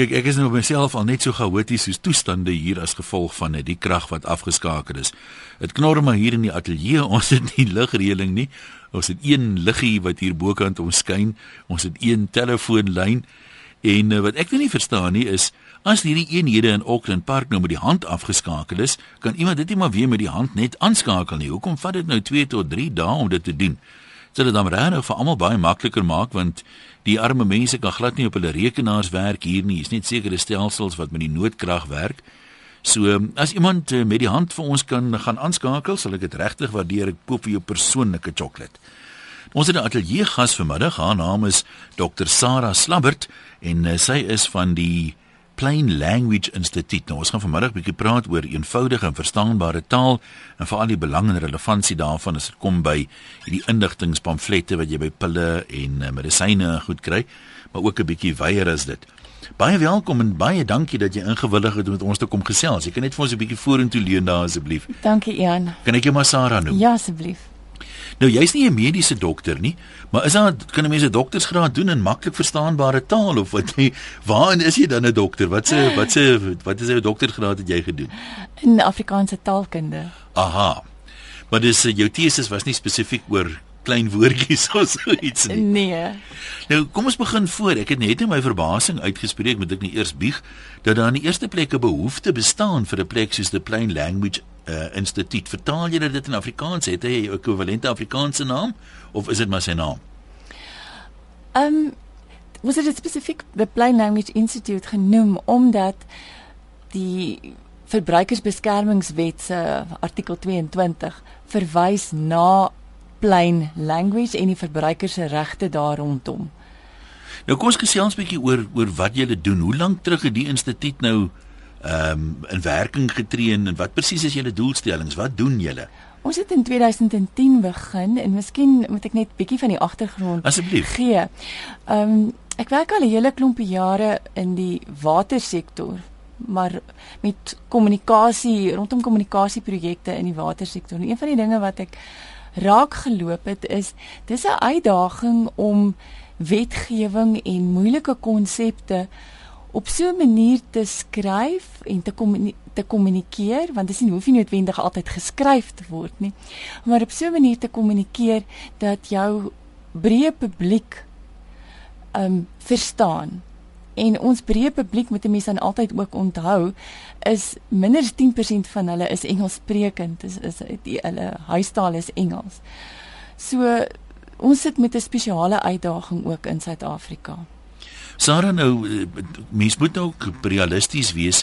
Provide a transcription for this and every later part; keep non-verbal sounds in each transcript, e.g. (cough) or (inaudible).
Kyk, ek is nou myself al net so chaoties soos toestande hier as gevolg van net die krag wat afgeskakel is. Dit knor maar hier in die ateljee. (laughs) Ons het nie ligreëling nie. Ons het een liggie wat hier bokant ons skyn. Ons het een telefoonlyn. En uh, wat ek nou nie verstaan nie is as hierdie eenhede in Auckland Park nou met die hand afgeskakel is, kan iemand dit nie maar weer met die hand net aanskakel nie. Hoekom vat dit nou 2 tot 3 dae om dit te doen? Dit sal dan regtig vir almal baie makliker maak want die arme mense kan glad nie op hulle rekenaars werk hier nie. Is net sekere stelsels wat met die noodkrag werk. So as iemand uh, met die hand vir ons kan gaan aanskakel, sal ek dit regtig waardeer. Ek koop vir jou persoonlike sjokolade. Ons het 'n ateljee gas vanmiddag. Haar naam is Dr. Sarah Slabbert en uh, sy is van die Plain Language Institute. Nou, ons gaan vanmiddag bietjie praat oor eenvoudige en verstaanbare taal en veral die belang en relevantie daarvan as dit kom by hierdie inligtingspamflette wat jy by pille en uh, medisyne goed kry, maar ook 'n bietjie wyeer as dit. Baie welkom en baie dankie dat jy ingewillig het om met ons te kom gesels. Jy kan net vir ons 'n bietjie vorentoe leun daar asseblief. Dankie, Ian. Kan ek jou maar Sarah noem? Ja, asseblief. Nou jy's nie 'n mediese dokter nie, maar is daar kan 'n mens 'n doktersgraad doen in maklik verstaanbare taal of wat jy waarin is jy dan 'n dokter? Wat se wat se wat is jou doktersgraad het jy gedoen? In Afrikaanse taalkunde. Aha. Maar dis jou teses was nie spesifiek oor klein woordjies (laughs) of so iets nie. Nee. Nou kom ons begin voor. Ek het net in my verbasing uitgespreek met ek nie eers bieg dat daar in die eerste plek 'n behoefte bestaan vir 'n plek soos the Plain Language uh, Instituut. Vertaal jy dit in Afrikaans? Het hy 'n ekwivalente Afrikaanse naam of is dit maar sy naam? Ehm um, was dit spesifiek the Plain Language Institute genoem omdat die verbruikersbeskermingswet se artikel 22 verwys na plain language en die verbruiker se regte daar rondom. Nou kom ons gesels 'n bietjie oor oor wat julle doen. Hoe lank terug het die instituut nou ehm um, in werking getree en wat presies is julle doelstellings? Wat doen julle? Ons het in 2010 begin en miskien moet ek net bietjie van die agtergrond Asseblief. gee. Ehm um, ek werk al 'n hele klompie jare in die watersektor maar met kommunikasie rondom kommunikasieprojekte in die watersektor. En een van die dinge wat ek raak geloop het is dis 'n uitdaging om wetgewing en moeilike konsepte op so 'n manier te skryf en te kom te kommunikeer want dit is nie hoef nie noodwendig altyd geskryf te word nie maar op so 'n manier te kommunikeer dat jou breë publiek um, verstaan en ons breë publiek moet 'n mens dan altyd ook onthou is minder as 10% van hulle is Engelssprekend is is die hulle huistaal is Engels. So ons sit met 'n spesiale uitdaging ook in Suid-Afrika. Sarah nou eh, mens moet nou realisties wees.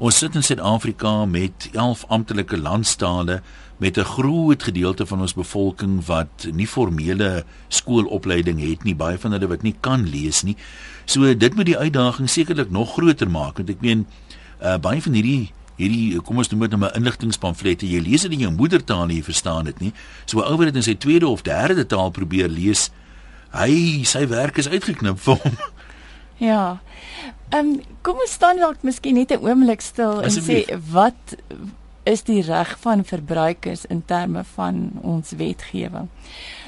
Ons sit in Suid-Afrika met 11 amptelike landstale met 'n groot gedeelte van ons bevolking wat nie formele skoolopleiding het nie, baie van hulle wat nie kan lees nie. So dit moet die uitdaging sekerlik nog groter maak want ek meen uh, baie van hierdie hierdie kom ons noem dit nou 'n inligtingspamflette jy lees dit in jou moedertaal en jy verstaan dit nie. So 'n ou wat dit in sy tweede of derde taal probeer lees, hy sy werk is uitgeknip vir hom. (laughs) Ja. Ehm um, kom ons staan dalk miskien net 'n oomblik stil en sê wat is die reg van verbruikers in terme van ons wetgewing.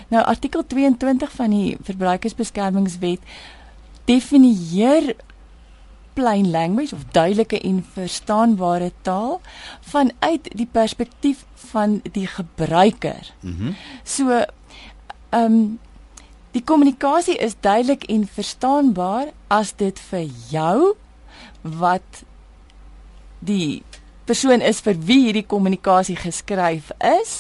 Nou artikel 22 van die verbruikersbeskermingswet definieer plain language of duidelike en verstaanbare taal vanuit die perspektief van die gebruiker. Mhm. Mm so ehm um, die kommunikasie is duidelik en verstaanbaar as dit vir jou wat die persoon is vir wie hierdie kommunikasie geskryf is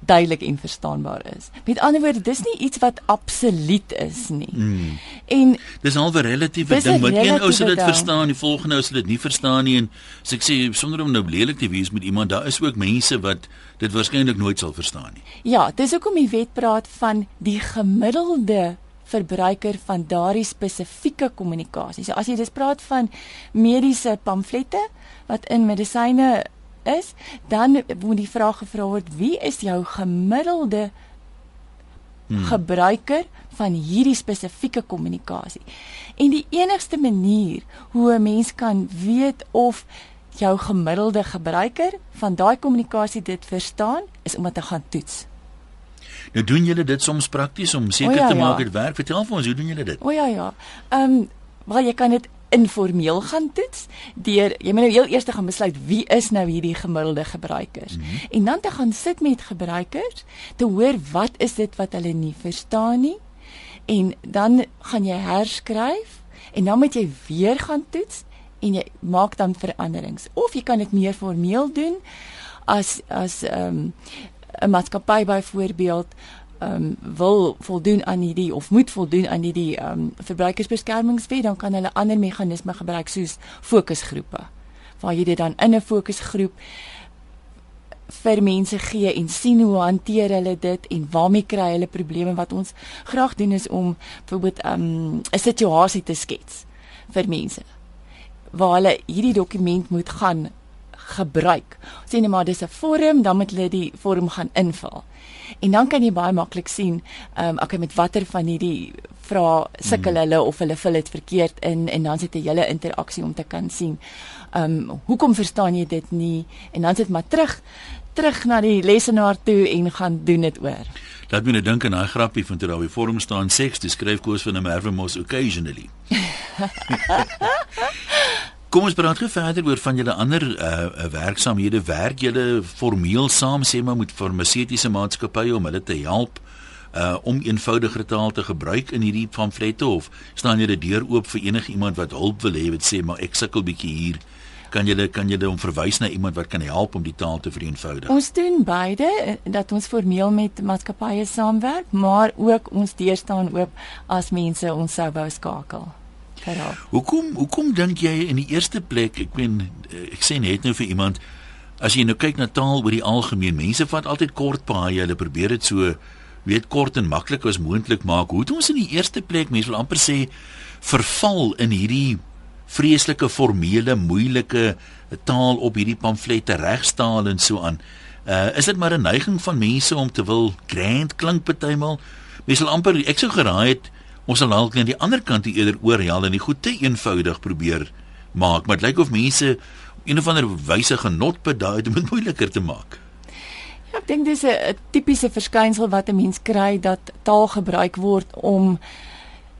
duidelik en verstaanbaar is. Met ander woorde, dis nie iets wat absoluut is nie. Mm. En dis al 'n relatiewe ding. Wat een ou sal dit verstaan, die volgende ou sal dit nie verstaan nie en as ek sê sonder om nou lelik te wees met iemand, daar is ook mense wat dit waarskynlik nooit sal verstaan nie. Ja, dis hoekom die wet praat van die gemiddelde verbruiker van daardie spesifieke kommunikasie. So as jy dis praat van mediese pamflette wat in medisyne is, dan moet die vraag gevra word: wie is jou gemiddelde hmm. gebruiker van hierdie spesifieke kommunikasie? En die enigste manier hoe 'n mens kan weet of jou gemiddelde gebruiker van daai kommunikasie dit verstaan, is om dit te gaan toets. Nou doen julle dit soms prakties om seker ja, te maak dit ja. werk. Vertel vir ons, hoe doen julle dit? O ja ja. Ehm um, wel jy kan dit informeel gaan toets deur jy moet nou heel eers gaan besluit wie is nou hierdie gemiddelde gebruikers. Mm -hmm. en dan te gaan sit met gebruikers te hoor wat is dit wat hulle nie verstaan nie. En dan gaan jy herskryf en dan moet jy weer gaan toets en jy maak dan veranderings. Of jy kan dit meer formeel doen as as ehm um, 'n maatskappy byvoorbeeld um, wil voldoen aan hierdie of moet voldoen aan hierdie ehm um, verbruikersbeskermingswet dan kan hulle ander meganismes gebruik soos fokusgroepe waar jy dit dan in 'n fokusgroep vir mense gee en sien hoe hanteer hulle dit en waarmee kry hulle probleme wat ons graag doen is om byvoorbeeld um, 'n situasie te skets vir mense waar hulle hierdie dokument moet gaan gebruik. Sien net maar dis 'n vorm, dan moet hulle die vorm gaan invul. En dan kan jy baie maklik sien, ehm um, okay met watter van hierdie vra sukkel hmm. hulle of hulle vul dit verkeerd in en dan sit 'n hele interaksie om te kan sien. Ehm um, hoekom verstaan jy dit nie? En dan sit maar terug terug na die lesenaar toe en gaan doen dit oor. Laat my net dink aan daai grappie van toe daar by vorm staan seks, dis skryf koers van 'n Mervemos occasionally. (laughs) Kom ons praat gou verder oor van julle ander uh werksamehede. Werk julle formeel saam sê maar met farmaseutiese maatskappye om hulle te help uh om eenvoudiger taal te gebruik in hierdie pamflette of staan julle deur oop vir enige iemand wat hulp wil hê wat sê maar ek sukkel bietjie hier kan jy kan jy hom verwys na iemand wat kan help om die taal te vereenvoudig. Ons doen beide eh, dat ons formeel met maatskappye saamwerk, maar ook ons deur staan oop as mense ons sou wou skakel. Verhaal. Hoekom hoekom dink jy in die eerste plek, ek meen eh, ek sê net nou vir iemand as jy nou kyk na taal oor die algemeen, mense vat altyd kort paaie, hulle probeer dit so weet kort en maklik as moontlik maak. Hoe het ons in die eerste plek mense wil amper sê verval in hierdie vreeslike formele moeilike taal op hierdie pamflette regstaal en so aan. Uh is dit maar 'n neiging van mense om te wil grand klink partymal? Mense sal amper ek sou geraai het ons sal dalk aan die ander kant eerder oorhel en die goed te eenvoudig probeer maak, maar dit lyk of mense een of ander wyse genot bedaai om dit moeiliker te maak. Ja, ek dink dis 'n tipiese verskynsel wat 'n mens kry dat taal gebruik word om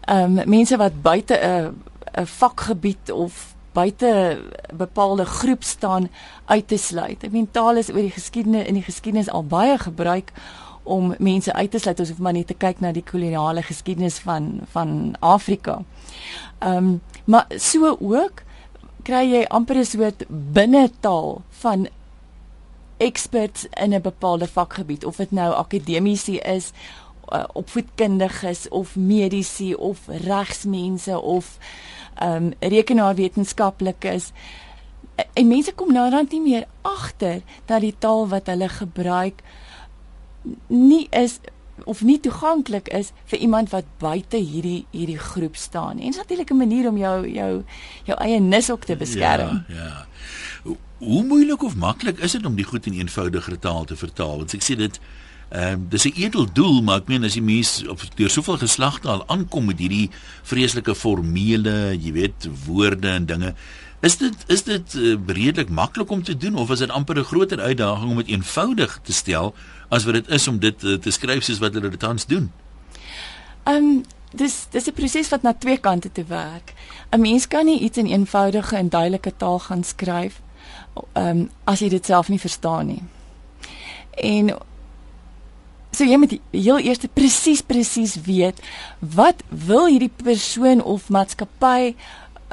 ehm um, mense wat buite 'n 'n vakgebied of buite bepaalde groep staan uit te sluit. Ek meen taal is oor die geskiedenis in die geskiedenis al baie gebruik om mense uit te sluit. Ons hoef maar net te kyk na die koloniale geskiedenis van van Afrika. Ehm um, maar so ook kry jy amper 'n soort binnetaal van experts in 'n bepaalde vakgebied of dit nou akademiese is uh, opvoedkundiges of mediese of regsmense of ehm um, rekenaarwetenskaplikes en mense kom nou dan nie meer agter dat die taal wat hulle gebruik nie is of nie toeganklik is vir iemand wat buite hierdie hierdie groep staan. En dit is natuurlik 'n manier om jou jou jou eie nis ook te beskerm. Ja, ja. Hoe, moeilik of maklik is dit om die goed in eenvoudige taal te vertaal? Want ek sê dit Ehm um, dis 'n edel doel, maar ek meen as die mens of deur soveel geslagte al aankom met hierdie vreeslike formele, jy weet, woorde en dinge, is dit is dit uh, redelik maklik om te doen of is dit amper 'n groter uitdaging om dit eenvoudig te stel as wat dit is om dit uh, te skryf soos wat hulle dit tans doen? Ehm um, dis dis 'n proses wat na twee kante te werk. 'n Mens kan nie iets in eenvoudige en duidelike taal gaan skryf ehm um, as jy dit self nie verstaan nie. En So jy moet heel eers presies presies weet wat wil hierdie persoon of maatskappy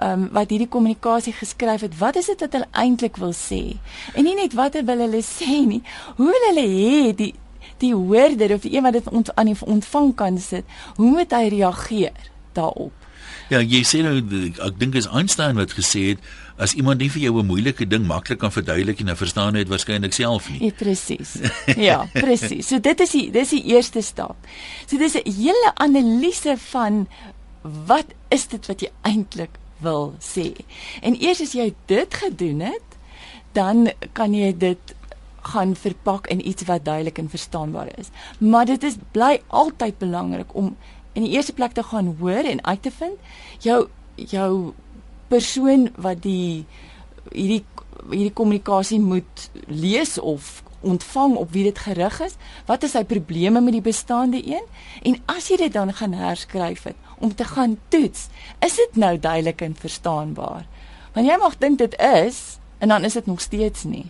um, wat hierdie kommunikasie geskryf het, wat is dit wat hulle eintlik wil sê? En nie net wat wil hulle sê nie, hoe wil hulle hê die die hoorder of die een wat dit ont, aan die ontvang kan sit, hoe moet hy reageer daarop? Ja, jy sê nou ek dink is Einstein wat gesê het as iemand nie vir jou 'n moeilike ding maklik kan verduidelik en jy verstaan dit waarskynlik self nie. Ja, presies. Ja, presies. So dit is die dis die eerste stap. So dis 'n hele analise van wat is dit wat jy eintlik wil sê. En eers as jy dit gedoen het, dan kan jy dit gaan verpak in iets wat duidelik en verstaanbaar is. Maar dit is bly altyd belangrik om in die eerste plek te gaan hoor en uit te vind jou jou persoon wat die hierdie hierdie kommunikasie moet lees of ontvang op wie dit gerig is? Wat is sy probleme met die bestaande een? En as jy dit dan gaan herskryf het om te gaan toets, is dit nou duidelik en verstaanbaar? Want jy mag dink dit is en dan is dit nog steeds nie.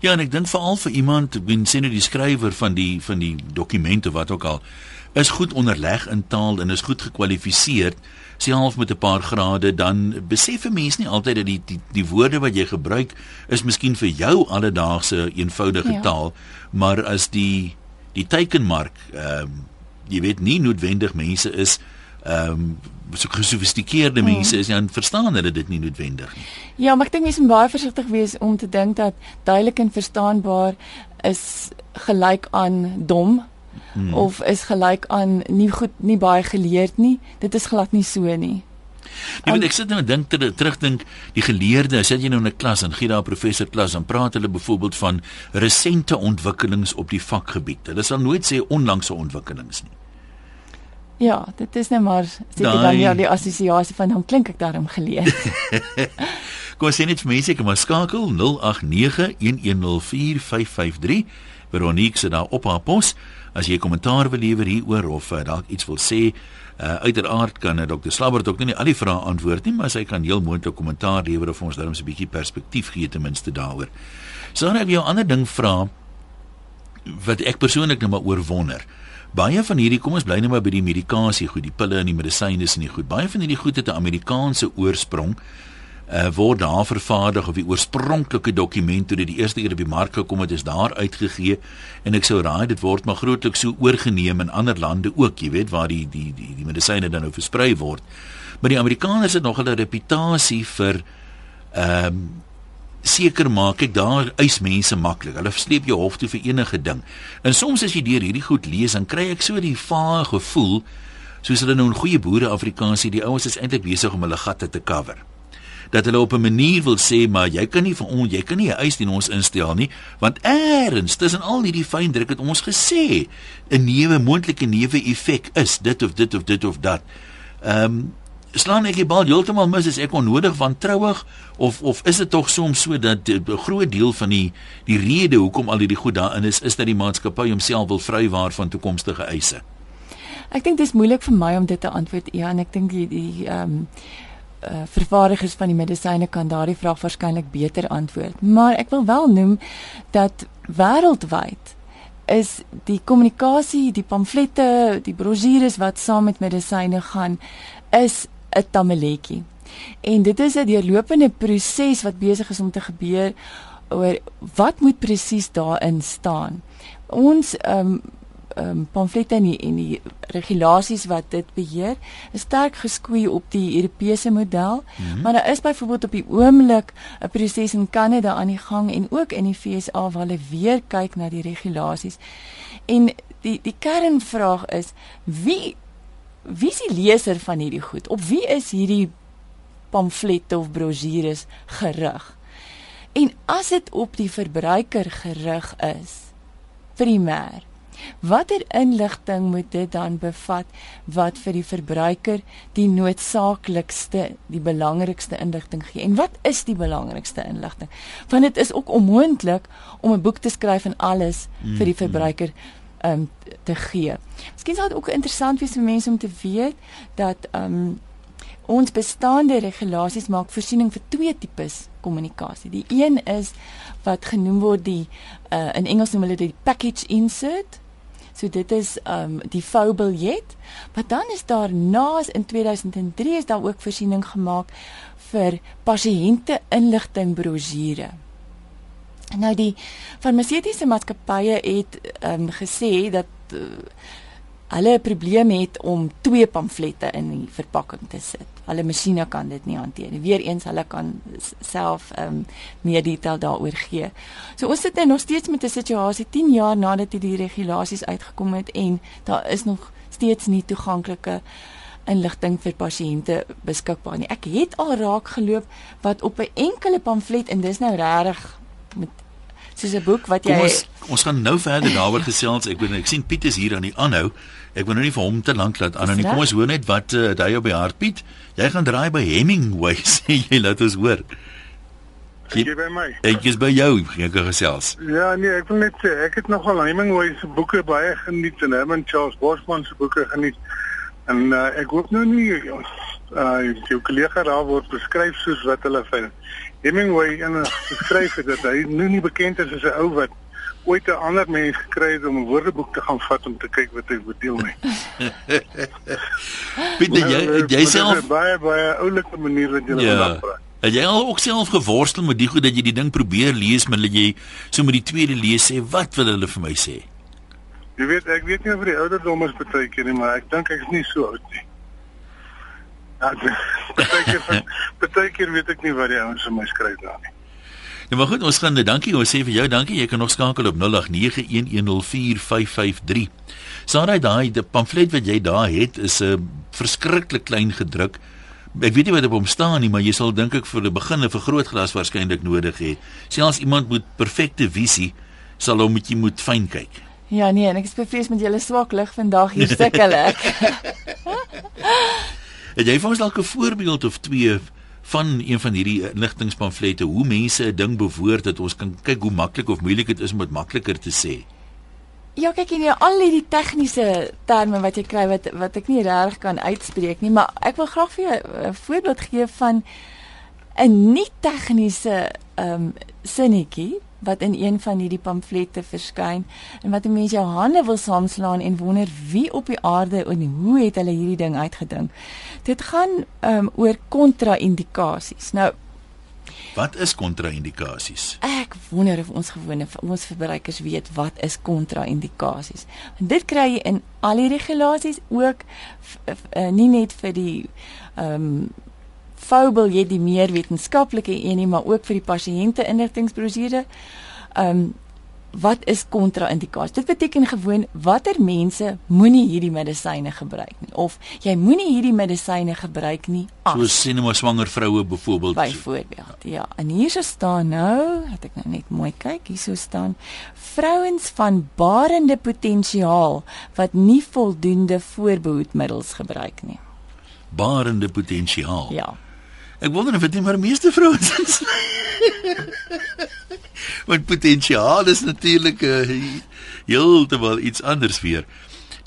Ja, en ek dink veral vir iemand, wie sien nou die skrywer van die van die dokumente wat ook al is goed onderleg in taal en is goed gekwalifiseer self met 'n paar grade dan besef 'n mens nie altyd dat die die die woorde wat jy gebruik is miskien vir jou alledaagse eenvoudige ja. taal maar as die die teikenmark ehm um, jy weet nie noodwendig mense is ehm um, so gesofistikeerde hmm. mense is dan verstaan hulle dit nie noodwendig nie. Ja, maar ek dink mense moet baie versigtig wees om te dink dat duidelik en verstaanbaar is gelyk aan dom hmm. of is gelyk aan nie goed nie baie geleerd nie. Dit is glad nie so nie. Nee, um, ek sit nou en dink ter, terugdink die geleerde, as jy nou in 'n klas en gee daar 'n professor klas en praat hulle byvoorbeeld van resente ontwikkelings op die vakgebied. Hulle sal nooit sê onlangse ontwikkelings nie. Ja, dit is net maar seker dan ja die assosiasie van hom klink ek daarom geleer. (laughs) Kom ons sien net vir mense ek maar skakel 0891104553. Veronique se daar op haar pos. As jy kommentaar wil lewer hieroor of uh, dalk iets wil sê, uh, uiteraard kan uh, Dr. Slabbert ook nie al die vrae antwoord nie, maar sy kan heel moontlik kommentaar lewer of ons dan 'n bietjie perspektief gee ten minste daaroor. So dan ek jou ander ding vra wat ek persoonlik nou maar oor wonder. Baie van hierdie kom ons bly net maar by die medikasie goed, die pille en die medisyne is nie goed. Baie van hierdie goed het 'n Amerikaanse oorsprong uh, word daar vervaardig of die oorspronklike dokument toe dit die eerste keer op die mark gekom het is daar uitgegee. En ek sou raai dit word maar grootliks so oorgeneem in ander lande ook jy weet waar die die die die medisyne dan nou versprei word. Maar die Amerikaners het nog hulle reputasie vir ehm um, seker maak ek daar eis mense maklik. Hulle sleep jou hof toe vir enige ding. En soms as jy deur hierdie goed lees dan kry ek so die vaag gevoel soos hulle nou 'n goeie boere Afrikaansie die ouens is eintlik besig om hulle gatte te cover dat hulle op 'n manier wil sê maar jy kan nie vir ons jy kan nie 'n eis teen ons instel nie want eers tussen al hierdie fyn druk het ons gesê 'n neuwe moontlike neuwe effek is dit of dit of dit of dat. Ehm um, slaan ek die bal heeltemal mis as ek onnodig van trouig of of is dit tog soms so dat 'n groot deel van die die rede hoekom al hierdie goed daarin is is dat die maatskappy homself wil vrywaar van toekomstige eise. Ek dink dit is moeilik vir my om dit te antwoord en ek dink die ehm um, uh, vervaardigers van die medisyne kan daardie vraag waarskynlik beter antwoord. Maar ek wil wel noem dat wêreldwyd is die kommunikasie, die pamflette, die brosjures wat saam met medisyne gaan is 'n tamaletjie. En dit is 'n deurlopende proses wat besig is om te gebeur oor wat moet presies daarin staan. Ons ehm um, um, pamflette en die, en die regulasies wat dit beheer is sterk geskui op die Europese model, mm -hmm. maar daar is byvoorbeeld op die oomblik 'n proses in Kanada aan die gang en ook in die FSA waar hulle weer kyk na die regulasies. En die die kernvraag is wie wie is die leser van hierdie goed? Op wie is hierdie pamflette of brosjures gerig? En as dit op die verbruiker gerig is, primêr Watter inligting moet dit dan bevat wat vir die verbruiker die noodsaaklikste, die belangrikste inligting gee? En wat is die belangrikste inligting? Want dit is ook onmoontlik om 'n boek te skryf en alles vir die mm, mm. verbruiker um te gee. Miskien sou dit ook interessant wees vir mense om te weet dat um ons bestaande regulasies maak voorsiening vir twee tipes kommunikasie. Die een is wat genoem word die uh in Engels noem hulle dit package insert So dit is um die foubiljet. Maar dan is daar naas in 2003 is daar ook voorsiening gemaak vir pasiënte inligting brosjure. Nou die farmaseutiese maatskappye het um gesê dat uh, hulle 'n probleem het om twee pamflette in die verpakking te sit. Hulle masjiene kan dit nie hanteer nie. Weereens hulle kan self ehm um, meer detail daaroor gee. So ons sit nou nog steeds met 'n situasie 10 jaar nadat die regulasies uitgekom het en daar is nog steeds nie toeganklike inligting vir pasiënte beskikbaar nie. Ek het al raak geloop wat op 'n enkele pamflet en dis nou regtig met soos 'n boek wat jy Kom ons ons gaan nou verder daaroor gesels. Ek weet ek sien Piet is hier aan die aanhou. Ek wil nou nie vir hom te lank laat aanhou nie. Kom ons hoor net wat uh, hy op die hart Piet. Jy gaan draai by Hemingway (laughs) sê jy laat ons hoor. Jy by my. Ek is by jou, ek gesels. Ja, nee, ek wil net sê ek het nogal Hemingway se boeke baie geniet en Herman Charles Bosman se boeke geniet. En uh, ek hoop nou nie uh jou kollega daar word beskryf soos wat hulle vir Hemingway in beskryf het dat hy nou nie bekend is as 'n ou wat ooit 'n ander mens gekry het om 'n woordeboek te gaan vat om te kyk wat hy bedoel nie. (laughs) Pieter, jy Nou, jy self baie baie oulike manier wat jy Ja. vandag praat. Het jy al ook self geworstel met die goed dat jy die ding probeer lees, maar dat jy so met die tweede lees sê wat wil hulle vir my sê? Jy weet ek weet nie of die ouderdom is baie keer nie, maar ek dink ek is nie so oud nie. Ja, (laughs) baie keer baie keer weet ek nie wat die ouens vir my skryf daar nie. Nou maar goed, ons gaan dit dankie. Ons sê vir jou dankie. Jy kan nog skakel op 0891104553. Saai daai die pamflet wat jy daar het is 'n uh, verskriklik klein gedruk. Ek weet nie wat op hom staan nie, maar jy sal dink ek vir 'n begin 'n vergrootglas waarskynlik nodig hê. Selfs iemand met perfekte visie sal hom moet jy moet fyn kyk. Ja nee, en ek is bevrees met julle swak lig vandag hier sukkel ek. (laughs) Het jy vir ons dalk 'n voorbeeld of twee van een van hierdie inligtingpamflette hoe mense 'n ding bewoord dat ons kan kyk hoe maklik of moeilik dit is om dit makliker te sê? Ja, kyk hier, al hierdie tegniese terme wat jy kry wat wat ek nie regtig kan uitspreek nie, maar ek wil graag vir jou 'n voorbeeld gee van 'n nie tegniese ehm um, sinnetjie wat in een van hierdie pamflette verskyn en wat 'n mens jou hande wil saamslaan en wonder wie op die aarde en hoe het hulle hierdie ding uitgedink. Dit gaan um, oor kontra-indikasies. Nou Wat is kontra-indikasies? Ek wonder of ons gewone ons verbruikers weet wat is kontra-indikasies. En dit kry jy in al die regulasies ook uh, nie net vir die ehm um, foubil die meer wetenskaplike een nie, maar ook vir die pasiënte inligtingbrosjure. Ehm um, wat is kontra-indikasies? Dit beteken gewoon watter mense moenie hierdie medisyne gebruik nie of jy moenie hierdie medisyne gebruik nie as Soos sien maar swanger vroue byvoorbeeld. Byvoorbeeld, ja. En hierso staan nou, het ek nou net mooi kyk, hierso staan vrouens van barende potensiaal wat nie voldoende voorbehoedmiddels gebruik nie. barende potensiaal. Ja. Ek wonder of dit nie maar meeste vrouens is. (laughs) Want potensiaal is natuurlik uh, heeltemal iets anders weer.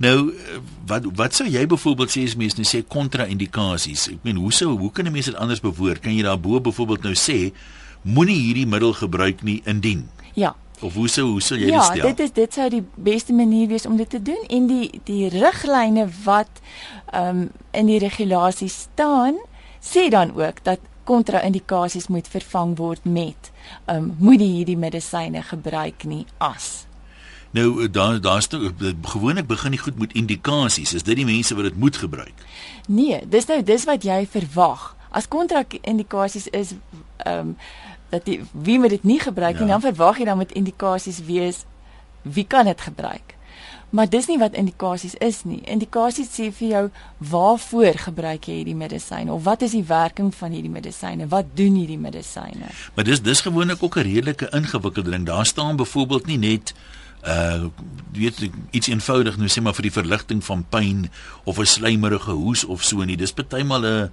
Nou eh, wat wat sou jy byvoorbeeld sê as mense nou sê kontra-indikasies? Ek meen hoe sou hoe kan 'n mens dit anders bewoord? Kan jy daarbo byvoorbeeld nou sê moenie hierdie middel gebruik nie indien Ja. of hoe sou hoe sou jy Ja, dit stel? dit is dit sou die beste manier wees om dit te doen en die die riglyne wat ehm um, in die regulasies staan sê dan ook dat kontra-indikasies moet vervang word met ehm um, moenie hierdie medisyne gebruik nie as. Nou eh, daar daar's toe gewoonlik begin die goed met indikasies. Is dit die mense wat dit moet gebruik? Nee, dis nou dis wat jy verwag. As kontra-indikasies is ehm um, dat die wie moet dit nie gebruik nie, Ja. dan verwag jy dan met indikasies wees wie kan dit gebruik. Maar dis nie wat indikasies is nie. Indikasies sê vir jou waarvoor gebruik jy hierdie medisyne of wat is die werking van hierdie medisyne? Wat doen hierdie medisyne? Maar dis dis gewoonlik ook 'n redelike ingewikkelde ding. Daar staan byvoorbeeld nie net uh weet iets eenvoudig nou sê maar vir die verligting van pyn of 'n slijmerige hoes of so nie. Dis partymal 'n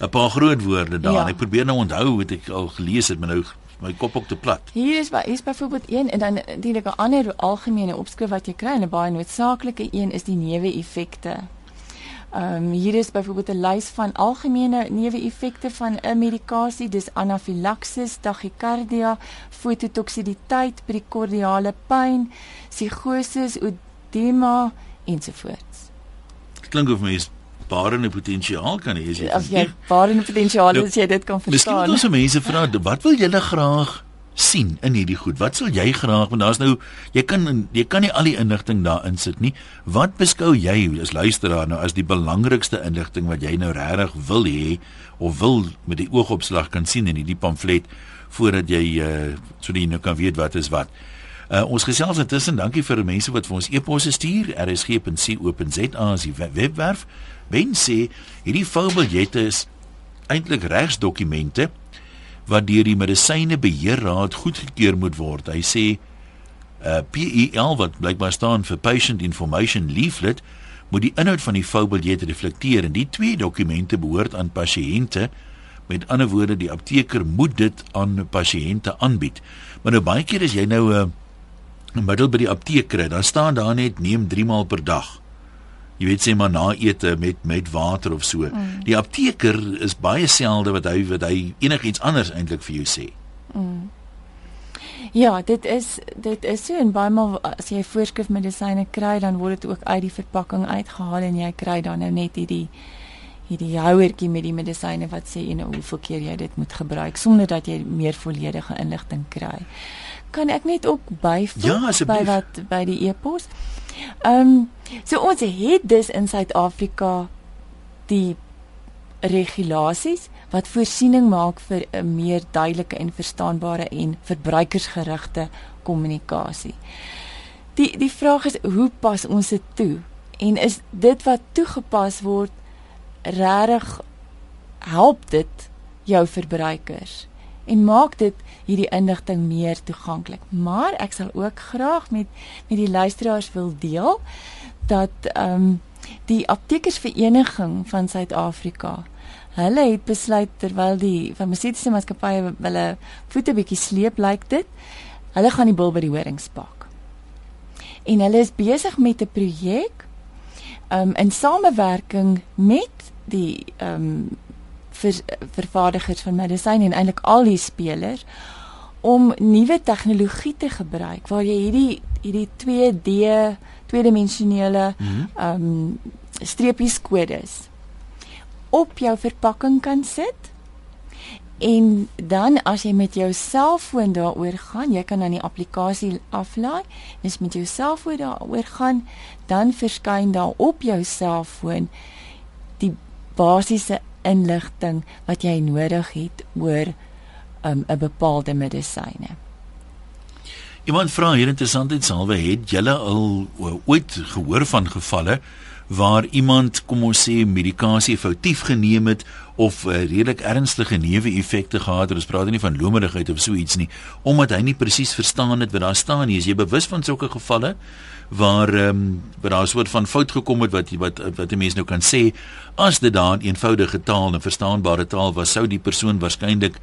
'n paar groot woorde daar. Ja. Ek probeer nou onthou wat ek al gelees het, maar nou my kop ook te plat. Hier is by is byvoorbeeld een en dan 'n ander algemene opskrif wat jy kry en 'n baie noodsaaklike een is die neeweffekte. Ehm um, hier is byvoorbeeld 'n lys van algemene neeweffekte van 'n medikasie, dis anafilaksis, tachycardia, fototoksisiteit, perikardiale pyn, psigoses, edema ensovoorts. Klink of mens barende potensiaal kan hê as jy As jy waarin potensiaal Nou, is jy dit kan Miskien moet verstaan. ons se mense vra, wat wil julle graag sien in hierdie goed? Wat sal jy graag want daar's nou jy kan jy kan nie al die inligting daarin sit nie. Wat beskou jy as luisteraar nou as die belangrikste inligting wat jy nou regtig wil hê of wil met die oogopslag kan sien in hierdie pamflet voordat jy uh, sodat jy nou kan weet wat is wat. Uh, ons gesels intussen, dankie vir mense wat vir ons e-posse stuur. rsg.co.za as die we- webwerf. Ben sê hierdie foubiljette is eintlik regsdokumente wat deur die medisyne beheerraad goedgekeur moet word. Hy sê uh PEL wat blykbaar staan vir Patient Information Leaflet moet die inhoud van die foubiljet reflekteer en die twee dokumente behoort aan pasiënte Met ander woorde, die apteker moet dit aan pasiënte aanbied. Maar nou baie keer as jy nou 'n uh, middel by die apteek kry, dan staan daar net neem 3 maal per dag. Jy weet sê maar na ete met met water of so. Mm. Die apteker is baie selde wat hy wat hy enigiets anders eintlik vir jou sê. Mm. Ja, dit is dit is so en baie maal as jy voorskrif medisyne kry, dan word dit ook uit die verpakking uitgehaal en jy kry dan nou net hierdie hierdie houertjie met die medisyne wat sê en hoeveel keer jy dit moet gebruik sonder dat jy meer volledige inligting kry. Kan ek net ook byvoeg ja, by wat by die e-pos? Ehm um, so ons het dus in Suid-Afrika die regulasies wat voorsiening maak vir 'n meer duidelike en verstaanbare en verbruikersgerigte kommunikasie. Die die vraag is hoe pas ons dit toe? En is dit wat toegepas word regtig help dit jou verbruikers en maak dit hierdie inligting meer toeganklik. Maar ek sal ook graag met met die luisteraars wil deel dat ehm um, die aptekersvereniging van Suid-Afrika hulle het besluit terwyl die farmaseutiese maatskappye hulle voete bietjie sleep lyk like dit hulle gaan die bil by die horings pak. En hulle is besig met 'n projek um in samewerking met die ehm um, vir vervaardigers van medisyne en eintlik al die spelers om nuwe tegnologie te gebruik waar jy hierdie hierdie 2D tweedimensionele mhm. ehm mm um, streepies kodes op jou verpakking kan sit. En dan as jy met jou selfoon daaroor gaan, jy kan dan die applikasie aflaai. Dis met jou selfoon daaroor gaan, dan verskyn daar op jou selfoon die basiese inligting wat jy nodig het oor 'n um, bepaalde medisyne. Iemand vra hier interessantheid salwe het julle al ooit gehoor van gevalle waar iemand kom ons sê medikasie foutief geneem het of uh, redelik ernstige neeweffekte gehad het. Ons praat nie van lomerigheid of so iets nie, omdat hy nie presies verstaan het wat daar staan nie. Is jy bewus van sulke gevalle? Waar ehm um, waar daar 'n soort van fout gekom het wat wat wat 'n mens nou kan sê as dit daar 'n eenvoudige taal en verstaanbare taal was sou die persoon waarskynlik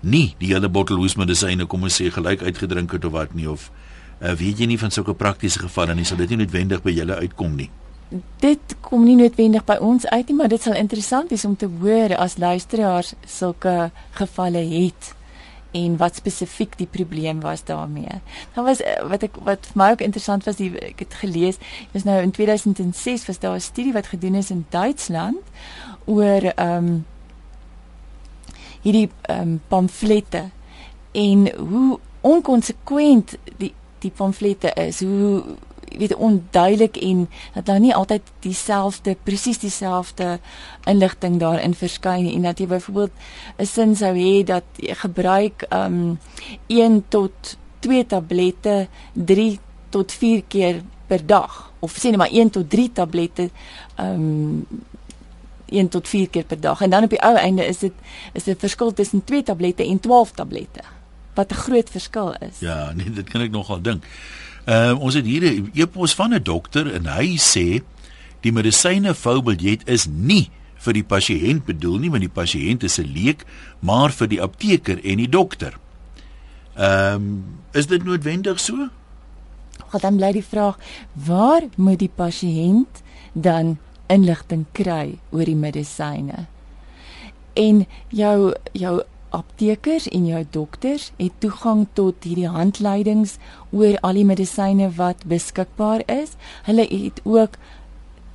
nie die hele bottel hoesmedisyne kom ons sê gelyk uitgedrink het of wat nie of uh, weet jy nie van sulke praktiese gevalle nie sal dit nie noodwendig by julle uitkom nie. Dit kom nie noodwendig by ons uit nie maar dit sal interessant wees om te hoor as luisteraars sulke gevalle het en wat spesifiek die probleem was daarmee. Dan was eh, wat ek wat vir my ook interessant was, die, ek het gelees, is nou in 2006 was daar 'n studie wat gedoen is in Duitsland oor ehm um, hierdie ehm um, pamflette en hoe onkonsekwent die die pamflette is, hoe weet onduidelik en dat daar nie altyd dieselfde presies dieselfde inligting daarin verskyn nie en dat jy byvoorbeeld 'n sin sou hê dat jy gebruik um 1 tot 2 tablette 3 tot 4 keer per dag of sê net maar 1 tot 3 tablette um 1 tot 4 keer per dag en dan op die ou einde is dit is dit verskil tussen 2 tablette en 12 tablette wat 'n groot verskil is. Ja, nee, dit kan ek nogal dink. Uh, ons het hier 'n e-pos van 'n dokter en hy sê die medisyne voubiljet is nie vir die pasiënt bedoel nie, want die pasiënt is 'n leek, maar vir die apteker en die dokter. Ehm um, is dit noodwendig so? Wat dan bly die vraag, waar moet die pasiënt dan inligting kry oor die medisyne? En jou jou aptekers en jou dokters het toegang tot hierdie handleidings oor al die medisyne wat beskikbaar is. Hulle het ook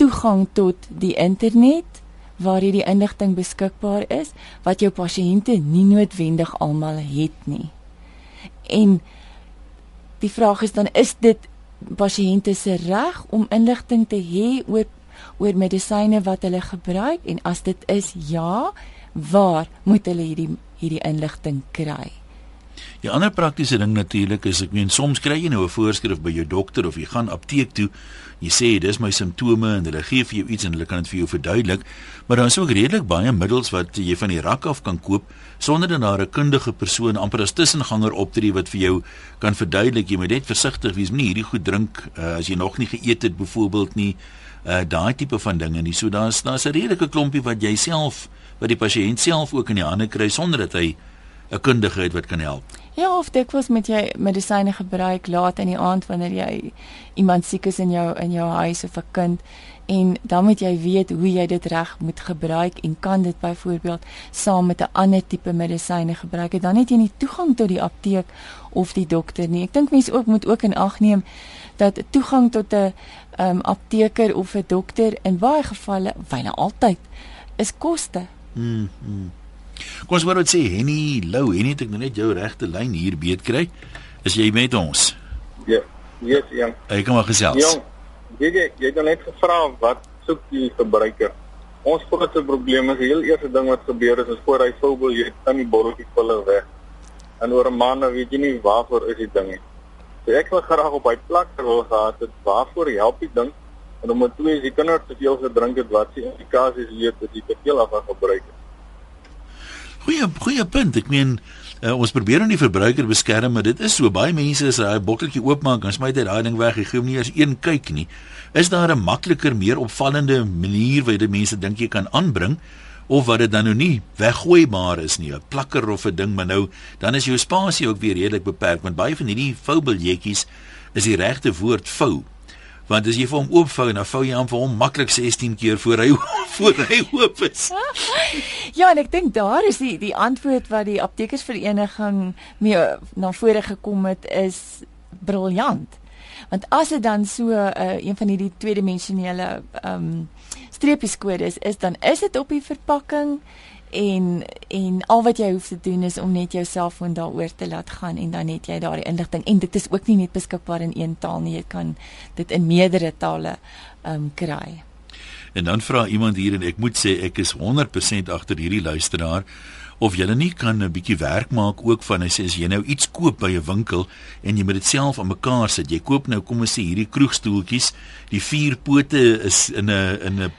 toegang tot die internet waar hierdie inligting beskikbaar is wat jou pasiënte nie noodwendig almal het nie. En die vraag is dan is dit pasiënte se reg om inligting te hê oor oor medisyne wat hulle gebruik en as dit is ja, waar moet hulle hierdie hierdie inligting kry. Die ander praktiese ding natuurlik is ek meen soms kry jy nou 'n voorskrif by jou dokter of jy gaan apteek toe. Jy sê dis my simptome en hulle gee vir jou iets en hulle kan dit vir jou verduidelik, maar daar is ook redelik baie middels wat jy van die rak af kan koop sonder dat daar 'n kundige persoon amper as tussenganger optree wat vir jou kan verduidelik jy moet net versigtig wees, moenie hierdie goed drink uh, as jy nog nie geëet het byvoorbeeld nie. Uh daai tipe van dinge nie. So daar's daar's 'n redelike klompie wat jy self wat die pasiënt self ook in die hande kry sonder dat hy 'n kundige het wat kan help. Ja, of dikwels met jy medisyne gebruik laat in die aand wanneer jy iemand siek is in jou in jou huis of 'n kind en dan moet jy weet hoe jy dit reg moet gebruik en kan dit byvoorbeeld saam met 'n ander tipe medisyne gebruik. Dan het jy nie toegang tot die apteek of die dokter nie. Ek dink mense ook moet ook in ag neem dat toegang tot 'n um, apteker of 'n dokter in baie gevalle, byna altyd, is koste. Mm. mm. Kom ons wou sê Henny Lou, Henny het ek nou net jou regte lyn hier beet kry. Is jy met ons? Ja, yes, ja. Ek kom maar gesels. Ja. Jy jy jy het net gevra wat soek die verbruiker? Ons grootste probleem is die heel eerste ding wat gebeur is is voor hy sou wil jy dan die botteltjie vulle weg. En oor 'n maand weet jy nie waarvoor is die ding nie. So ek wil graag op hy plak wil gehad het waarvoor help die ding? En nommer 2 is die kinders te veel gedrink het wat se implikasies weet as jy te veel af gebruik het. Goeie goeie punt. Ek meen uh, ons probeer om die verbruiker beskerm, maar dit is so baie mense as hy 'n botteltjie oopmaak, dan smyt hy daai ding weg. Hy gee hom nie eens een kyk nie. Is daar 'n makliker, meer opvallende manier waar jy mense dink jy kan aanbring? of wat dit dan nou nie weggooibaar is nie, 'n plakker of 'n ding, maar nou dan is jou spasie ook weer redelik beperk want baie van hierdie voubiljetjies is die regte woord vou want as jy vir hom oopvou en dan vou jy hom vir hom maklik 16 keer voor hy (laughs) voor hy oop is. (laughs) Ja, en ek dink daar is die die antwoord wat die aptekersvereniging mee na vore gekom het is briljant. Want as dit dan so 'n uh, een van hierdie tweedimensionele ehm um, streepies kodes is, dan is dit op die verpakking en en al wat jy hoef te doen is om net jou selfoon daaroor te laat gaan en dan het jy daardie inligting en dit is ook nie net beskikbaar in een taal nie jy kan dit in meerdere tale um kry. En dan vra iemand hier en ek moet sê ek is 100% agter hierdie luisteraar of jy nie kan 'n bietjie werk maak ook van hy sê as jy nou iets koop by 'n winkel en jy moet dit self aan mekaar sit. Jy koop nou kom ons sê hierdie kroegstoeltjies, die vier pote is in 'n in 'n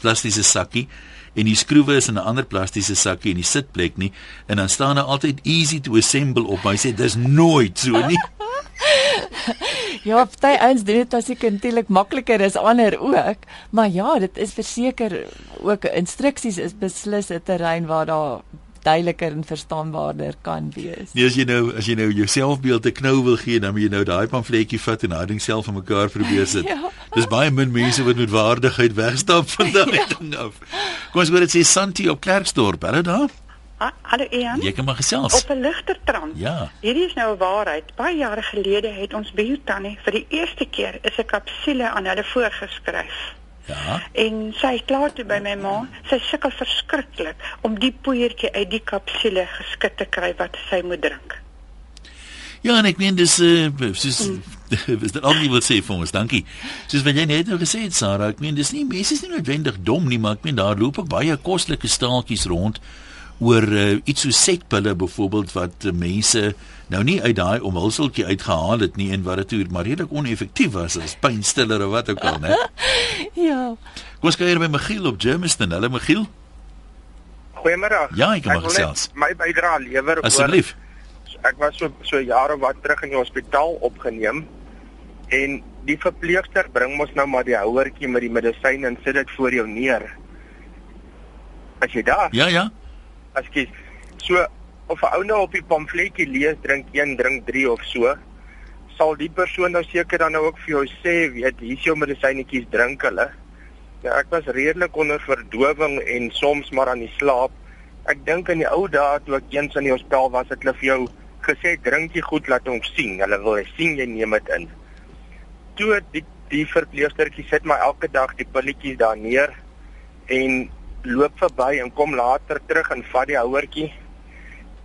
plastiese sakkie en die skroewe is in 'n ander plastiese sakkie en die sitplek nie en dan staan daar altyd easy to assemble op. Hy sê dis nooit so nie. (laughs) ja, party ouens doen dit as ek eintlik makliker is ander ook, maar ja, dit is verseker ook instruksies is beslis 'n terrein waar daar duideliker en verstaanbaarder kan wees. Nee, as jy nou as jy nou jou selfbeeld 'n knou wil gee, dan moet jy nou daai pamfletjie vat en daai ding self aan mekaar probeer sit. (laughs) ja. Dis baie min mense wat met waardigheid wegstap van (laughs) daai ja. ding af. Kom ons hoor dit sê Santi op Klerksdorp, hulle daar. Hallo Ian. Jy kan maar gesels. Op 'n ligter trant. Ja. Hierdie is nou 'n waarheid. Baie jare gelede het ons buurtannie vir die eerste keer 'n kapsule aan hulle voorgeskryf. Ja. En sy klaar toe by my ma. Sy sukkel verskriklik om die poeiertjie uit die kapsule geskit te kry wat sy moet drink. Ja, en ek meen dis uh soos (laughs) is dit al nie wil sê vir ons, dankie. Soos wat jy net nou gesê het Sarah, ek meen dis nie mense is nie noodwendig dom nie, maar ek meen daar loop ook baie kostelike staaltjies rond oor uh, iets so setpille byvoorbeeld wat uh, mense nou nie uit daai omhulseltjie uitgehaal het nie en wat dit toe maar redelik oneffektief was as pynstiller of wat ook al, né? (laughs) ja. Kom ons kyk by Michiel op Germiston. Hallo Michiel. Goeiemôre. Ja, ek kom gesels. My bydrae lewer Asseblief. Ek was so so jare wat terug in die hospitaal opgeneem en die verpleegster bring mos nou maar die houertjie met die medisyne en sit dit voor jou neer. As jy daar? Ja, ja ekskuus. So of 'n ou nou op die pamfletjie lees drink 1 drink 3 of so, sal die persoon nou seker dan nou ook vir jou sê, weet, hier is jou medisynetjies drink hulle. Ja, ek was redelik onder verdowing en soms maar aan die slaap. Ek dink in die ou dae toe ek eens in die hospitaal was, het hulle vir jou gesê drink jy goed laat ons sien. Hulle wil sien jy neem dit in. Toe die die verpleegstertjie sit my elke dag die pilletjies daar neer en loop verby en kom later terug en vat die houertjie.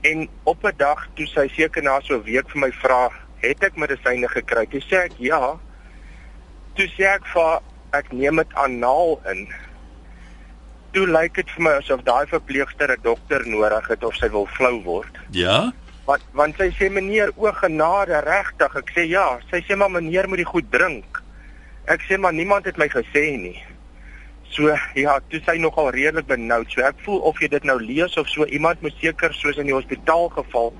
En op 'n dag toe sy seker na so 'n week vir my vra, "Het ek medisyne gekry?" Toe sê ek, "Ja." Toe sê ek vir ek neem dit anaal in. Toe lyk dit vir my asof daai verpleegster 'n dokter nodig het of sy wil flou word. Ja? Want want sy sê meneer o genade regtig. Ek sê ja. Sy sê maar meneer moet die goed drink. Ek sê maar niemand het my gesê nie. So ja, toe sy nogal redelik benoud. So ek voel of jy dit nou lees of so iemand moet seker soos in die hospitaal geval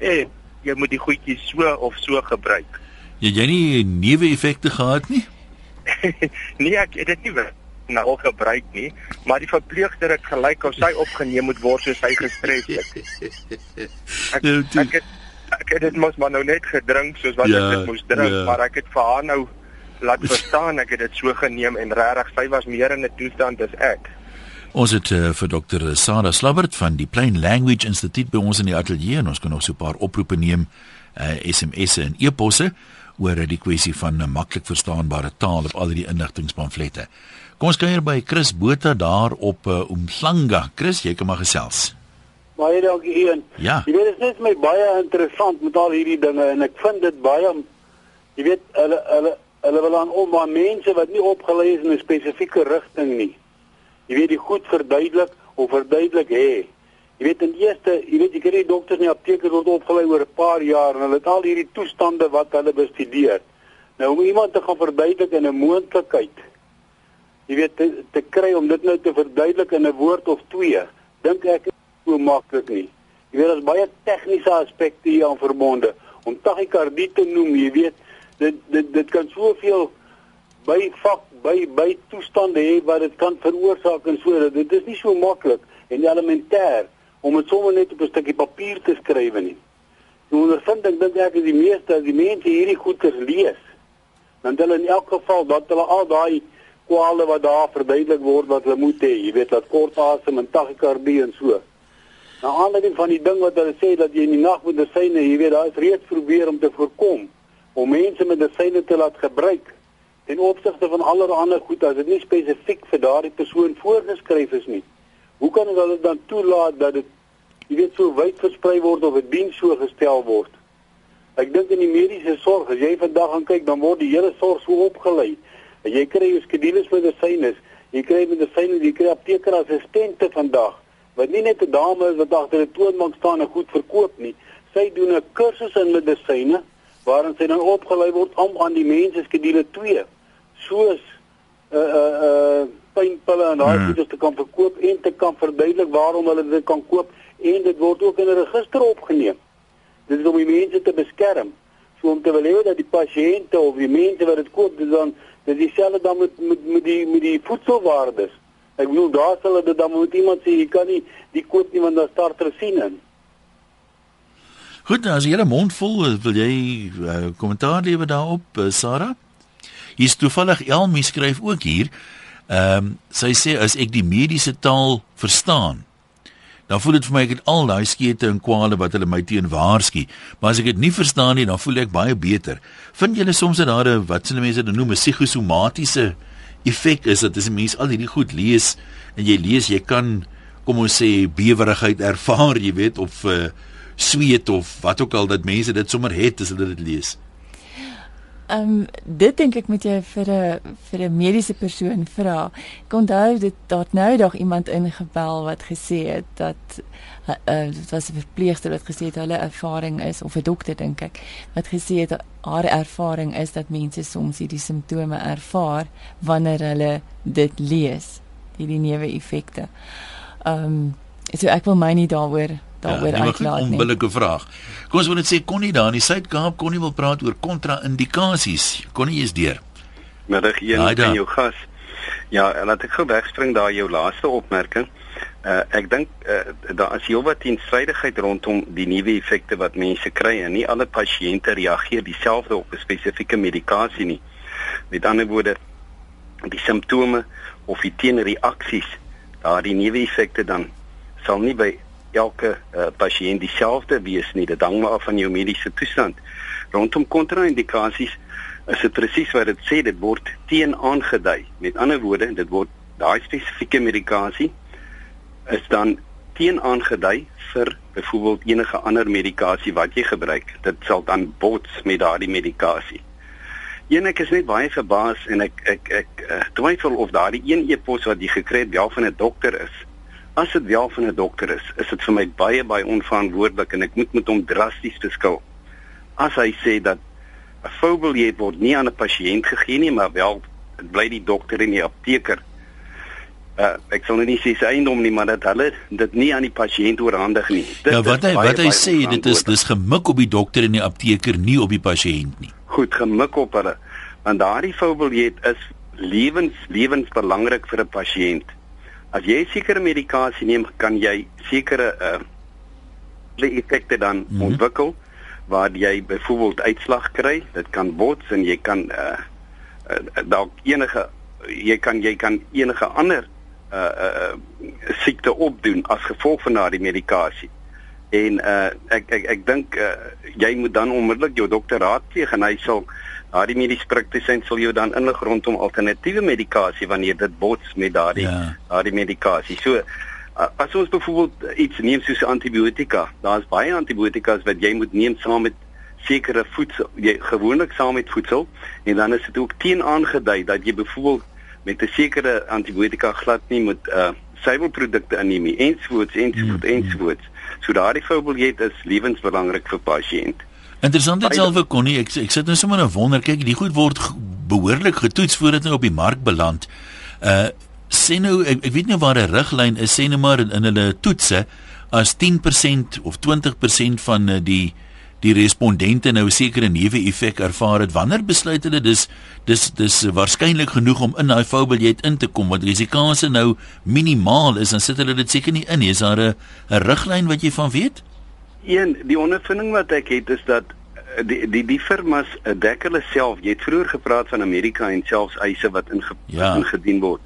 sê jy moet die goedjies so of so gebruik. Jy jy nie neeweffekte gehad nie? (laughs) nee, ek het dit nie nou gebruik nie, maar die verpleegster het gelyk of sy opgeneem moet word soos hy gestres het. (laughs) Ek, ek het ek het dit mos maar nou net gedrink soos wat Ja, ek dit moes drink, ja. maar ek het vir haar nou laat verstaan ek het dit so geneem en regtig sy was meer in 'n toestand as ek. Ons het uh, vir Dr. Sarah Slabbert van die Plain Language Instituut by ons in die ateljee en ons kan nog so 'n paar oproepe neem, uh, SMS'e en e-posse oor die kwessie van 'n maklik verstaanbare taal op al die inligtingpamflette. Kom ons kuier by Chris Botha daar op uh, Umhlanga. Chris, jy kan maar gesels. Baie dankie Ian. Ja. Jy weet dit is net my baie interessant met al hierdie dinge en ek vind dit baie jy weet hulle hulle hulle wil aan om maar mense wat nie opgelei is in 'n spesifieke rigting nie. Jy weet die goed verduidelik of verduidelik hê. Jy weet in eerste, jy weet jy kry die dokters en die aptekers word opgelei oor 'n paar jaar en hulle het al hierdie toestande wat hulle bestudeer. Nou om iemand te gaan verduidelik in 'n moontlikheid jy weet te, te kry om dit nou te verduidelik in 'n woord of twee, dink ek is so maklik nie. Jy weet daar's baie tegniese aspekte hier aan verbonde. Om tachykardie te noem, jy weet, dit dit dit kan soveel by vak by by toestande hê wat dit kan veroorsaak en so. Dit is nie so maklik en elementêr om dit sommer net op 'n stukkie papier te skryf nie. Die ondervinding dink ek is die meeste as die mense hierdie goeders lees, dan hulle in elk geval dat hulle al daai kwale wat daar verduidelik word wat hulle moet hê, jy weet dat kort asem en tachykardie en so. Nou aanleiding van die ding wat hulle sê dat jy in die nag met medisyne, jy weet daar is reeds probeer om te voorkom om mense met medisyne te laat gebruik ten opsigte van allerlei ander goed as dit nie spesifiek vir daardie persoon voorgeskryf is nie. Hoe kan hulle dan toelaat dat dit jy weet so wyd versprei word of 'n diens so gestel word? Ek dink in die mediese sorg, as jy vandag gaan kyk, dan word die hele sorg so opgelei. Jy kry jou skedules medisyne, jy kry medisyne, jy kry apteker assistente vandag wat nie net 'n dame is wat agter 'n toonbank staan en goed verkoop nie. Sy doen 'n kursus in medisyne waarin sy dan opgelei word om aan die mense skedule 2 soos uh, uh, uh, pynpille en daai Hmm. goeders te kan verkoop en te kan verduidelik waarom hulle dit kan koop en dit word ook in 'n register opgeneem. Dit is om die mense te beskerm. So om te wil hê dat die pasiënte of die mense wat dit koop, dis dan dis dieselfde dan met met met die met die voedselwaardes. Ek bedoel daar sal dit dan moet iemand sê jy kan nie die koop nie want daar staan trasine in. Goed, nou, as jy 'n mond vol wil jy uh, kommentaar lewer daarop, uh, Sarah? Hier's toevallig Elmi skryf ook hier. Ehm um, sy sê as ek die mediese taal verstaan, dan voel dit vir my ek het al daai skete en kwale wat hulle my teen waarsku, maar as ek dit nie verstaan nie, dan voel ek baie beter. Vind julle soms dat daar 'n wat se mense dit noem 'n psigosomatiese effek is dat as 'n mens al hierdie goed lees en jy lees, jy kan kom ons sê bewerigheid ervaar, jy weet, of uh, sweet of wat ook al dat mense dit sommer het as hulle dit lees. Ehm um, dit dink ek moet jy vir 'n vir 'n mediese persoon vra. Ek onthou dit daar nou dag iemand ingebel wat gesê het dat uh, dit was 'n verpleegster wat gesê het hulle ervaring is of 'n dokter dink ek wat gesê het haar ervaring is dat mense soms hierdie simptome ervaar wanneer hulle dit lees, hierdie neeweffekte. Ehm um, so ek wil my nie daaroor daaroor goed, uitlaat nie. Onbillike vraag. Kom ons wil net sê Connie daar in die Suid-Kaap Connie wil praat oor kontra-indikasies. Connie is deur. Middag een Haai daar. en jou gas. Ja, laat ek gou wegspring daar jou laaste opmerking. Uh ek dink uh daar is heelwat teenstrydigheid rondom die nuwe effekte wat mense kry en nie alle pasiënte reageer dieselfde op 'n spesifieke medikasie nie. Met ander woorde, die simptome of die teenreaksies, daardie nuwe effekte dan sal nie by elke uh, pasiënt dieselfde wees nie. Dit hang maar af van jou mediese toestand. Rondom kontra-indikasies is dit presies wat dit sê, dit word teen aangedui. Met ander woorde, dit word daai spesifieke medikasie is dan teen aangedui vir byvoorbeeld enige ander medikasie wat jy gebruik. Dit sal dan bots met daardie medikasie. Een ek is net baie verbaas en ek ek ek, ek uh, twyfel of daardie een e-pos wat jy gekry het wel van 'n dokter is. As dit wel van 'n dokter is, is dit vir my baie baie onverantwoordelik en ek moet met hom drasties beskil. As hy sê dat 'n fobiel word nie aan 'n pasiënt gegee nie, maar wel dit bly die dokter en die apteker uh, ek sal nou nie sê sy eiendom nie, maar dat hulle dit nie aan die pasiënt oorhandig nie. Dit Ja, wat hy baie, wat hy sê, dit is dis gemik op die dokter en die apteker, nie op die pasiënt nie. goed gemik op hulle. Want daardie fobiel is lewens lewensbelangrik vir 'n pasiënt. As jy sekere medikasie neem, kan jy sekere uh effekte dan mm -hmm. ontwikkel waar jy byvoorbeeld uitslag kry. Dit kan bots en jy kan uh, uh dalk enige jy kan jy kan enige ander uh uh siekte opdoen as gevolg van daardie medikasie. En uh ek ek ek dink uh, jy moet dan onmiddellik jou dokter raadpleeg en hy sal daardie mediese praktisyn sal jou dan inlig rondom alternatiewe medikasie wanneer dit bots met daardie ja. daardie medikasie. So as ons byvoorbeeld iets neem soos antibiotika, daar's baie antibiotikas wat jy moet neem saam met sekere voedsel, jy gewoonlik saam met voedsel en dan is dit ook teen aangedui dat jy byvoorbeeld met 'n sekere antibiotika glad nie moet uh suiwelprodukte inneem nie ensovoorts ensovoorts mm. ensovoorts. So daardie voorbeeld is lewensbelangrik vir pasiënt. Interessant dit selfe konnie ek ek sit nou sommer nou wonder kyk die goed word behoorlik getoets voordat dit op die mark beland. Uh sê nou ek, ek weet nie waar 'n riglyn is sê nou maar in, in hulle toetse as 10% of 20% van uh, die die respondente nou 'n sekere neeweffek ervaar het wanneer besluit hulle dis dis dis waarskynlik genoeg om in daai foubeljet in te kom want risiko's nou minimaal is dan sit hulle dit seker nie in is daar 'n 'n riglyn wat jy van weet een die ondervinding wat ek het is dat eh, die die die firmas eh, dek hulle self jy het vroeër gepraat van Amerika en selfs eise wat inge, ja. ingedien word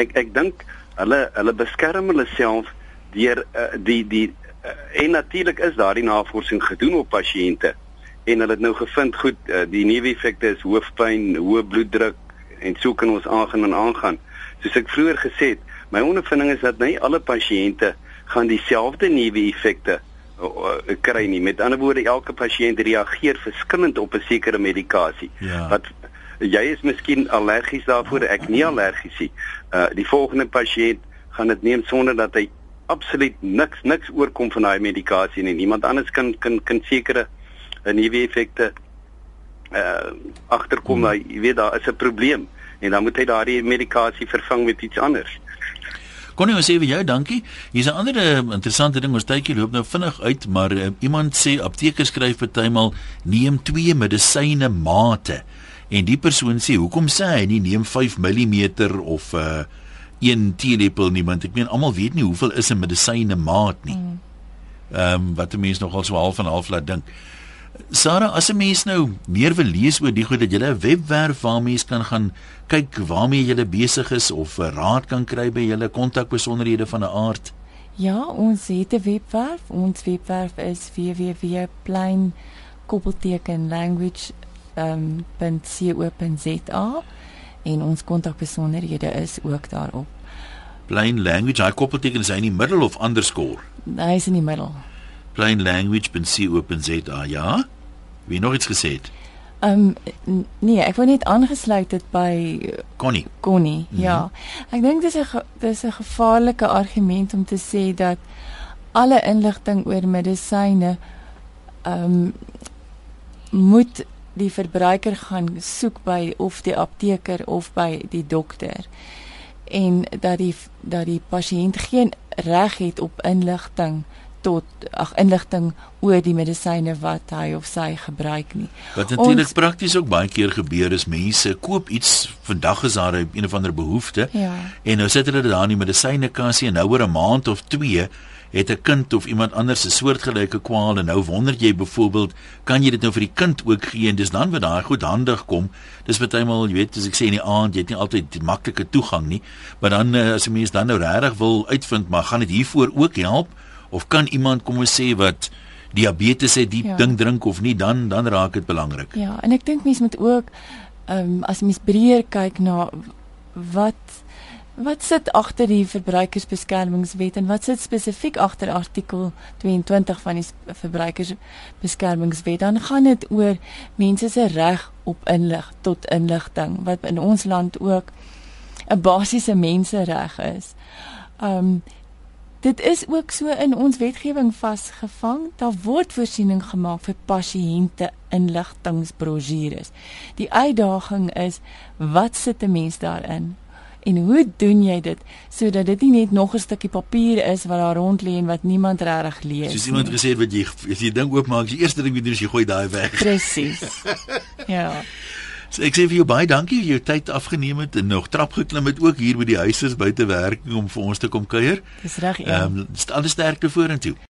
ek ek dink hulle hulle beskerm hulle self deur uh, die die uh, en natuurlik is daardie navorsing gedoen op pasiënte en hulle het nou gevind goed uh, die neeweffekte is hoofpyn, hoë bloeddruk en so kan ons aangaan en aangaan. Soos ek vroeër gesê het, my ondervinding is dat nie alle pasiënte gaan dieselfde neeweffekte uh, kry nie. Met ander woorde, elke pasiënt reageer verskillend op 'n sekere medikasie. Ja. Wat jy is miskien allergies daarvoor, ek nie allergies nie. Uh die volgende pasiënt gaan dit neem sonder dat hy absoluut niks niks oorkom van daai medikasie nie. Niemand anders kan kan kan sekere uh, neeweffekte uh agterkom, hmm. jy weet daar is 'n probleem en dan moet hy daardie medikasie vervang met iets anders. Kon jy ons sê vir jou dankie. Hier's 'n ander uh, interessante ding, ons tydjie loop nou vinnig uit, maar uh, iemand sê aptekers skryf partymal neem 2 medisyne mate. En die persoon sê, "Hoekom sê hy nie neem 5 mm of uh een teelepel nie want ek meen almal weet nie hoeveel is 'n medisyne maat nie. Mm. Ehm um, wat 'n mens nogal so half van half laat dink. Sarah, as 'n mens nou meer wil lees oor die goed dat jy 'n webwerf waar mens kan gaan kyk waarmee jy besig is of raad kan kry by julle kontakbesonderhede van 'n aard. Ja, ons het 'n webwerf. Ons webwerf is www.plain.language.co.za. Um, en ons kontakbesonderhede is ook daarop. Plain language, hy koppelteken is hy in die middel of underscore? Hy is in die middel. Plain language.co.za. Ja. Wie nog iets gesê het? Ehm um, nee, ek wou net aangesluit het by Connie. Connie, mm -hmm. ja. Ek dink dis 'n dis 'n gevaarlike argument om te sê dat alle inligting oor medisyne ehm um, moet die verbruiker gaan soek by of die apteker of by die dokter en dat die dat die pasiënt geen reg het op inligting tot ag inligting oor die medisyne wat hy of sy gebruik nie. Wat natuurlik prakties ook baie keer gebeur is mense koop iets vandag is daar 'n of ander behoefte ja. en nou sit hulle dit daar in die medisyne kassie en nou oor 'n maand of 2 het 'n kind of iemand anders 'n soortgelyke kwaal en nou wonder jy byvoorbeeld kan jy dit nou vir die kind ook gee en dis dan wat daai goed handig kom dis bytelmal jy weet as ek sê in die aand jy het nie altyd maklike toegang nie maar dan eh, as 'n mens dan nou regtig wil uitvind maar gaan dit hiervoor ook help of kan iemand kom ons sê wat diabetes het die ja. ding drink of nie dan dan raak dit belangrik ja en ek dink mense moet ook um, as mens breër kyk na wat Wat sit agter die verbruikersbeskermingswet en wat sit spesifiek agter artikel 22 van die verbruikersbeskermingswet? Dan gaan dit oor mense se reg op inlig tot inligting wat in ons land ook 'n basiese mensereg is. Um dit is ook so in ons wetgewing vasgevang. Daar word voorsiening gemaak vir pasiënte inligtingbrosjures. Die uitdaging is wat sit 'n mens daarin? En hoe doen jy dit sodat dit nie net nog 'n stukkie papier is wat daar rond lê en wat niemand regtig lees nie? Soos iemand gesê het wat jy as jy ding oopmaak, die eerste ding wat jy doen is jy gooi daai weg. Presies. (laughs) ja. So ek sê vir jou baie dankie vir jou tyd afgeneem het en nog trap geklim het ook hier by die huisers buite werking om vir ons te kom kuier. Dis reg, ja. Ehm um, alles sterkte vorentoe.